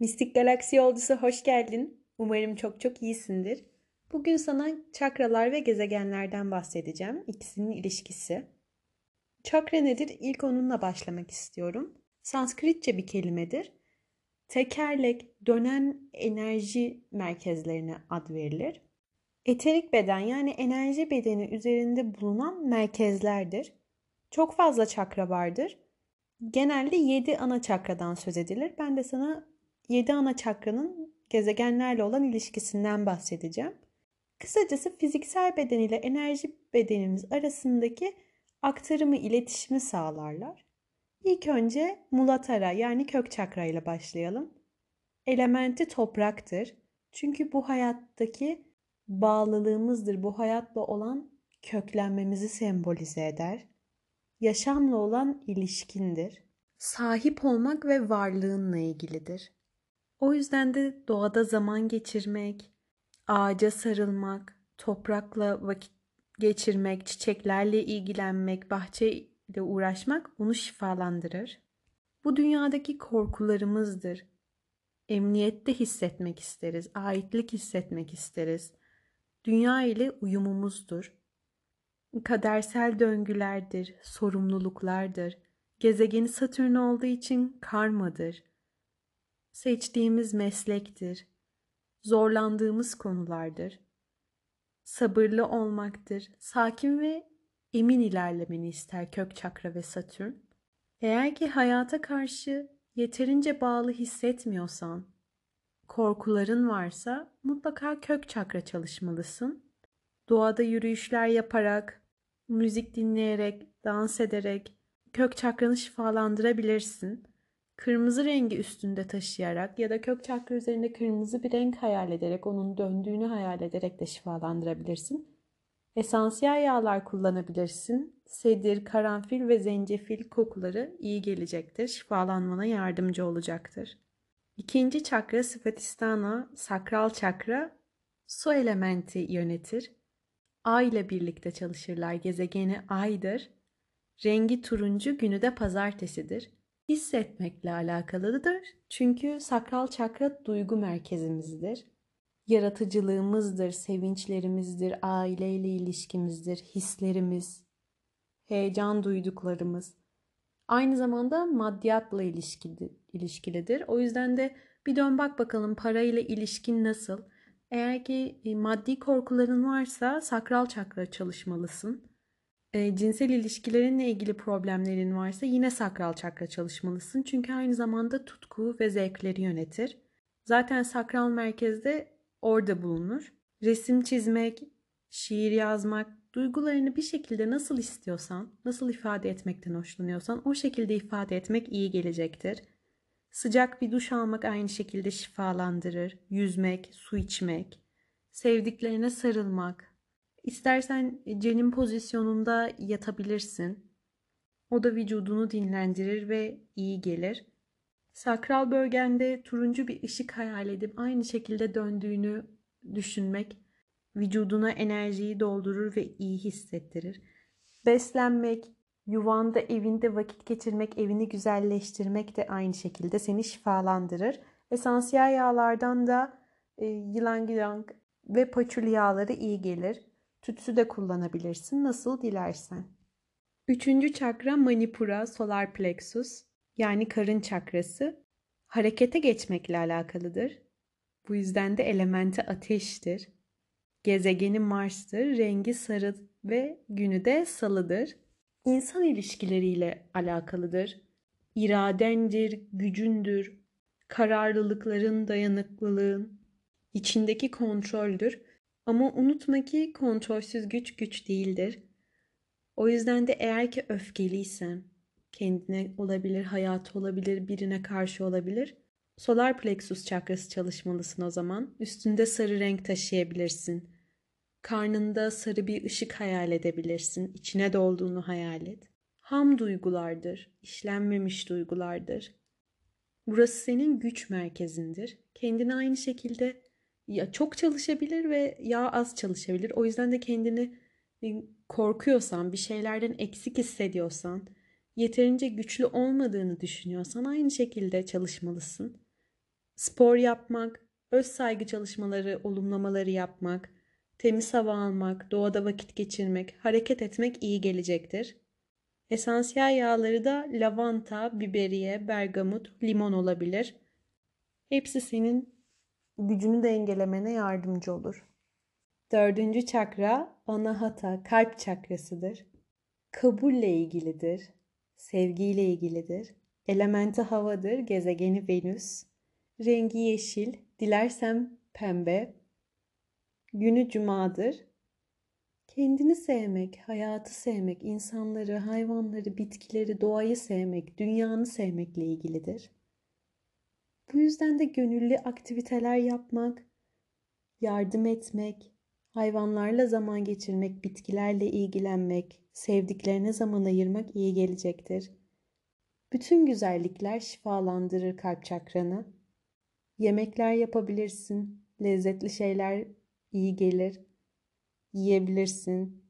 Mistik Galaksi Yolcusu hoş geldin. Umarım çok çok iyisindir. Bugün sana çakralar ve gezegenlerden bahsedeceğim. İkisinin ilişkisi. Çakra nedir? İlk onunla başlamak istiyorum. Sanskritçe bir kelimedir. Tekerlek, dönen enerji merkezlerine ad verilir. Eterik beden yani enerji bedeni üzerinde bulunan merkezlerdir. Çok fazla çakra vardır. Genelde 7 ana çakradan söz edilir. Ben de sana 7 ana çakranın gezegenlerle olan ilişkisinden bahsedeceğim. Kısacası fiziksel beden ile enerji bedenimiz arasındaki aktarımı, iletişimi sağlarlar. İlk önce Mulatara yani kök çakra ile başlayalım. Elementi topraktır. Çünkü bu hayattaki bağlılığımızdır. Bu hayatla olan köklenmemizi sembolize eder. Yaşamla olan ilişkindir. Sahip olmak ve varlığınla ilgilidir. O yüzden de doğada zaman geçirmek, ağaca sarılmak, toprakla vakit geçirmek, çiçeklerle ilgilenmek, bahçeyle uğraşmak bunu şifalandırır. Bu dünyadaki korkularımızdır. Emniyette hissetmek isteriz, aitlik hissetmek isteriz. Dünya ile uyumumuzdur. Kadersel döngülerdir, sorumluluklardır. Gezegeni Satürn olduğu için karmadır seçtiğimiz meslektir, zorlandığımız konulardır. Sabırlı olmaktır, sakin ve emin ilerlemeni ister kök çakra ve satürn. Eğer ki hayata karşı yeterince bağlı hissetmiyorsan, korkuların varsa mutlaka kök çakra çalışmalısın. Doğada yürüyüşler yaparak, müzik dinleyerek, dans ederek kök çakranı şifalandırabilirsin kırmızı rengi üstünde taşıyarak ya da kök çakra üzerinde kırmızı bir renk hayal ederek onun döndüğünü hayal ederek de şifalandırabilirsin. Esansiyel yağlar kullanabilirsin. Sedir, karanfil ve zencefil kokuları iyi gelecektir. Şifalanmana yardımcı olacaktır. İkinci çakra Svatisthana, sakral çakra, su elementi yönetir. Ay ile birlikte çalışırlar. Gezegeni aydır. Rengi turuncu, günü de pazartesidir hissetmekle alakalıdır. Çünkü sakral çakra duygu merkezimizdir. Yaratıcılığımızdır, sevinçlerimizdir, aileyle ilişkimizdir, hislerimiz, heyecan duyduklarımız. Aynı zamanda maddiyatla ilişkilidir. O yüzden de bir dön bak bakalım parayla ilişkin nasıl? Eğer ki e, maddi korkuların varsa sakral çakra çalışmalısın e, cinsel ilişkilerinle ilgili problemlerin varsa yine sakral çakra çalışmalısın. Çünkü aynı zamanda tutku ve zevkleri yönetir. Zaten sakral merkezde orada bulunur. Resim çizmek, şiir yazmak, duygularını bir şekilde nasıl istiyorsan, nasıl ifade etmekten hoşlanıyorsan o şekilde ifade etmek iyi gelecektir. Sıcak bir duş almak aynı şekilde şifalandırır. Yüzmek, su içmek, sevdiklerine sarılmak, İstersen cenin pozisyonunda yatabilirsin. O da vücudunu dinlendirir ve iyi gelir. Sakral bölgende turuncu bir ışık hayal edip aynı şekilde döndüğünü düşünmek vücuduna enerjiyi doldurur ve iyi hissettirir. Beslenmek, yuvanda, evinde vakit geçirmek, evini güzelleştirmek de aynı şekilde seni şifalandırır. Esansiyel yağlardan da e, yılan yılang ve paçul yağları iyi gelir. Tütsü de kullanabilirsin nasıl dilersen. Üçüncü çakra Manipura solar plexus yani karın çakrası harekete geçmekle alakalıdır. Bu yüzden de elementi ateştir. Gezegeni Mars'tır, rengi sarı ve günü de salıdır. İnsan ilişkileriyle alakalıdır. İradendir, gücündür, kararlılıkların, dayanıklılığın, içindeki kontroldür ama unutma ki kontrolsüz güç güç değildir. O yüzden de eğer ki öfkeliysen, kendine olabilir, hayatı olabilir, birine karşı olabilir. Solar plexus çakrası çalışmalısın o zaman. Üstünde sarı renk taşıyabilirsin. Karnında sarı bir ışık hayal edebilirsin. İçine dolduğunu hayal et. Ham duygulardır, işlenmemiş duygulardır. Burası senin güç merkezindir. Kendini aynı şekilde ya çok çalışabilir ve ya az çalışabilir. O yüzden de kendini e, korkuyorsan, bir şeylerden eksik hissediyorsan, yeterince güçlü olmadığını düşünüyorsan aynı şekilde çalışmalısın. spor yapmak, öz saygı çalışmaları, olumlamaları yapmak, temiz hava almak, doğada vakit geçirmek, hareket etmek iyi gelecektir. Esansiyel yağları da lavanta, biberiye, bergamot, limon olabilir. Hepsi senin gücünü dengelemene yardımcı olur. Dördüncü çakra anahata, kalp çakrasıdır. Kabulle ilgilidir. Sevgiyle ilgilidir. Elementi havadır, gezegeni Venüs. Rengi yeşil, dilersem pembe. Günü cumadır. Kendini sevmek, hayatı sevmek, insanları, hayvanları, bitkileri, doğayı sevmek, dünyanı sevmekle ilgilidir. Bu yüzden de gönüllü aktiviteler yapmak, yardım etmek, hayvanlarla zaman geçirmek, bitkilerle ilgilenmek, sevdiklerine zaman ayırmak iyi gelecektir. Bütün güzellikler şifalandırır kalp çakranı. Yemekler yapabilirsin, lezzetli şeyler iyi gelir. Yiyebilirsin.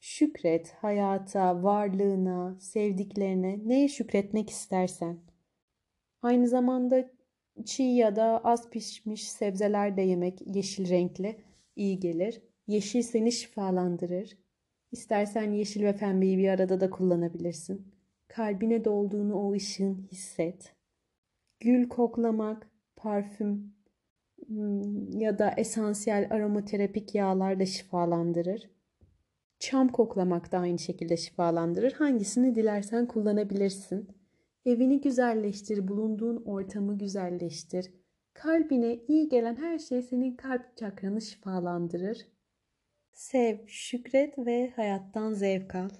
Şükret hayata, varlığına, sevdiklerine, neye şükretmek istersen. Aynı zamanda çiğ ya da az pişmiş sebzeler de yemek yeşil renkli iyi gelir. Yeşil seni şifalandırır. İstersen yeşil ve pembeyi bir arada da kullanabilirsin. Kalbine dolduğunu o ışığın hisset. Gül koklamak, parfüm hmm, ya da esansiyel aromaterapik yağlar da şifalandırır. Çam koklamak da aynı şekilde şifalandırır. Hangisini dilersen kullanabilirsin. Evini güzelleştir, bulunduğun ortamı güzelleştir. Kalbine iyi gelen her şey senin kalp çakranı şifalandırır. Sev, şükret ve hayattan zevk al.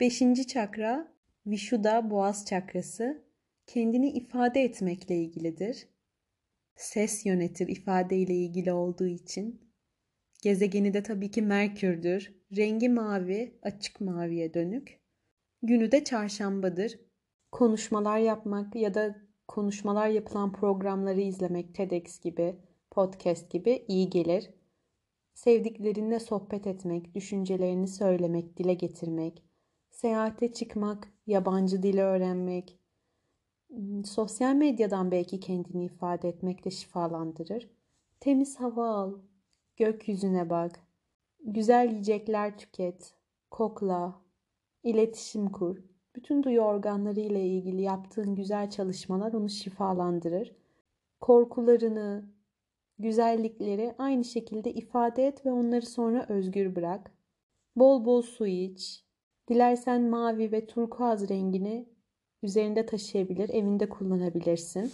Beşinci çakra Vishuddha boğaz çakrası kendini ifade etmekle ilgilidir. Ses yönetir ifade ile ilgili olduğu için. Gezegeni de tabii ki Merkür'dür. Rengi mavi, açık maviye dönük. Günü de çarşambadır. Konuşmalar yapmak ya da konuşmalar yapılan programları izlemek TEDx gibi, podcast gibi iyi gelir. Sevdiklerinle sohbet etmek, düşüncelerini söylemek, dile getirmek, seyahate çıkmak, yabancı dili öğrenmek, hmm, sosyal medyadan belki kendini ifade etmek de şifalandırır. Temiz hava al, gökyüzüne bak, güzel yiyecekler tüket, kokla, iletişim kur. Bütün duyu organları ile ilgili yaptığın güzel çalışmalar onu şifalandırır. Korkularını, güzellikleri aynı şekilde ifade et ve onları sonra özgür bırak. Bol bol su iç. Dilersen mavi ve turkuaz rengini üzerinde taşıyabilir, evinde kullanabilirsin.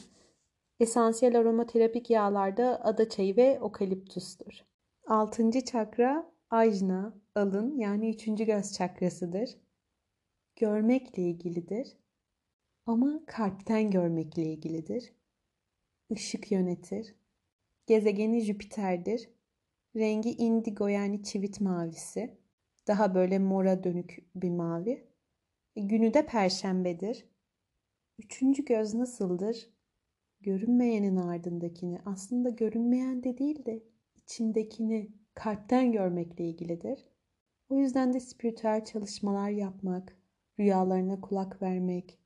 Esansiyel aromaterapik yağlarda ada çayı ve okaliptustur. Altıncı çakra ajna, alın yani üçüncü göz çakrasıdır. Görmekle ilgilidir. Ama kalpten görmekle ilgilidir. Işık yönetir. Gezegeni Jüpiter'dir. Rengi indigo yani çivit mavisi. Daha böyle mora dönük bir mavi. E, günü de perşembedir. Üçüncü göz nasıldır? Görünmeyenin ardındakini, aslında görünmeyen de değil de içindekini kalpten görmekle ilgilidir. O yüzden de spiritüel çalışmalar yapmak, rüyalarına kulak vermek,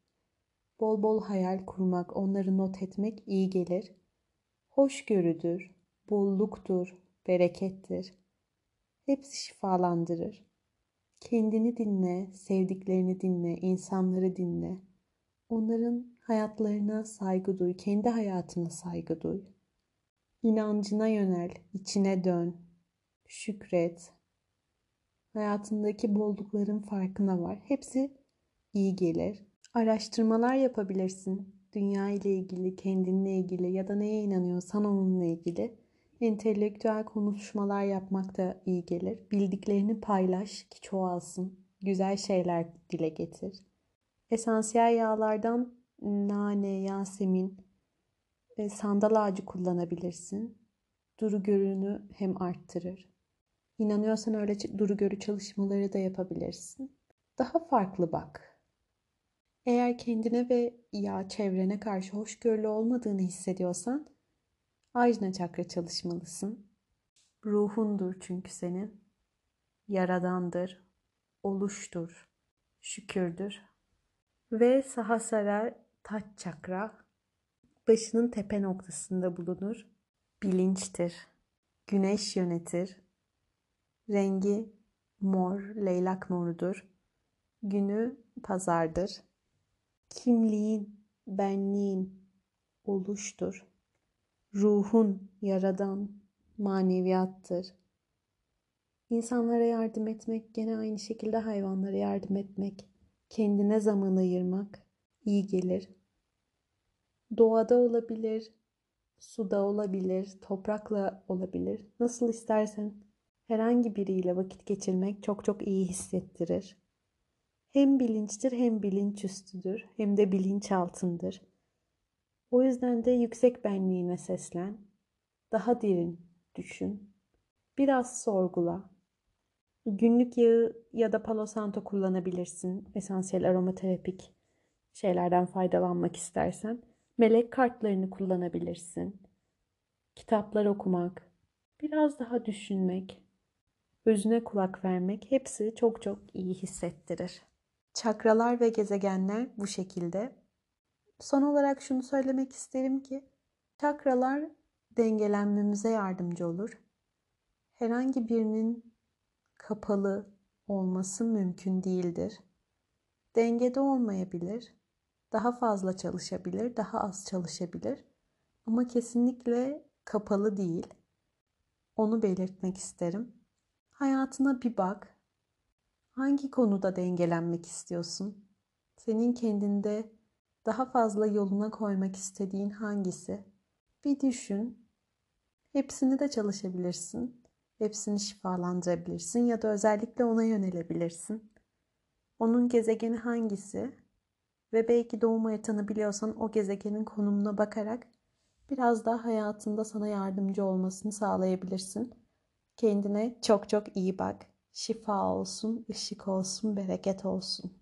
bol bol hayal kurmak, onları not etmek iyi gelir hoşgörüdür, bolluktur, berekettir. Hepsi şifalandırır. Kendini dinle, sevdiklerini dinle, insanları dinle. Onların hayatlarına saygı duy, kendi hayatına saygı duy. İnancına yönel, içine dön, şükret. Hayatındaki bollukların farkına var. Hepsi iyi gelir. Araştırmalar yapabilirsin dünya ile ilgili, kendinle ilgili ya da neye inanıyorsan onunla ilgili entelektüel konuşmalar yapmak da iyi gelir. Bildiklerini paylaş ki çoğalsın. Güzel şeyler dile getir. Esansiyel yağlardan nane, yasemin, ve sandal ağacı kullanabilirsin. Duru görünü hem arttırır. İnanıyorsan öyle duru görü çalışmaları da yapabilirsin. Daha farklı bak. Eğer kendine ve ya çevrene karşı hoşgörülü olmadığını hissediyorsan Ajna çakra çalışmalısın. Ruhundur çünkü senin. Yaradandır, oluştur, şükürdür. Ve Sahasara taç çakra. başının tepe noktasında bulunur. Bilinçtir. Güneş yönetir. Rengi mor, leylak morudur. Günü pazardır. Kimliğin, benliğin oluştur. Ruhun yaradan maneviyattır. İnsanlara yardım etmek, gene aynı şekilde hayvanlara yardım etmek, kendine zaman ayırmak iyi gelir. Doğada olabilir, suda olabilir, toprakla olabilir. Nasıl istersen herhangi biriyle vakit geçirmek çok çok iyi hissettirir. Hem bilinçtir hem bilinç üstüdür hem de bilinç altındır. O yüzden de yüksek benliğine seslen. Daha derin düşün. Biraz sorgula. Günlük yağı ya da palo santo kullanabilirsin. Esansiyel aromaterapik şeylerden faydalanmak istersen. Melek kartlarını kullanabilirsin. Kitaplar okumak, biraz daha düşünmek, özüne kulak vermek hepsi çok çok iyi hissettirir. Çakralar ve gezegenler bu şekilde. Son olarak şunu söylemek isterim ki çakralar dengelenmemize yardımcı olur. Herhangi birinin kapalı olması mümkün değildir. Dengede olmayabilir. Daha fazla çalışabilir, daha az çalışabilir. Ama kesinlikle kapalı değil. Onu belirtmek isterim. Hayatına bir bak. Hangi konuda dengelenmek istiyorsun? Senin kendinde daha fazla yoluna koymak istediğin hangisi? Bir düşün. Hepsini de çalışabilirsin. Hepsini şifalandırabilirsin ya da özellikle ona yönelebilirsin. Onun gezegeni hangisi? Ve belki doğum haritanı biliyorsan o gezegenin konumuna bakarak biraz daha hayatında sana yardımcı olmasını sağlayabilirsin. Kendine çok çok iyi bak. Şifa olsun, ışık olsun, bereket olsun.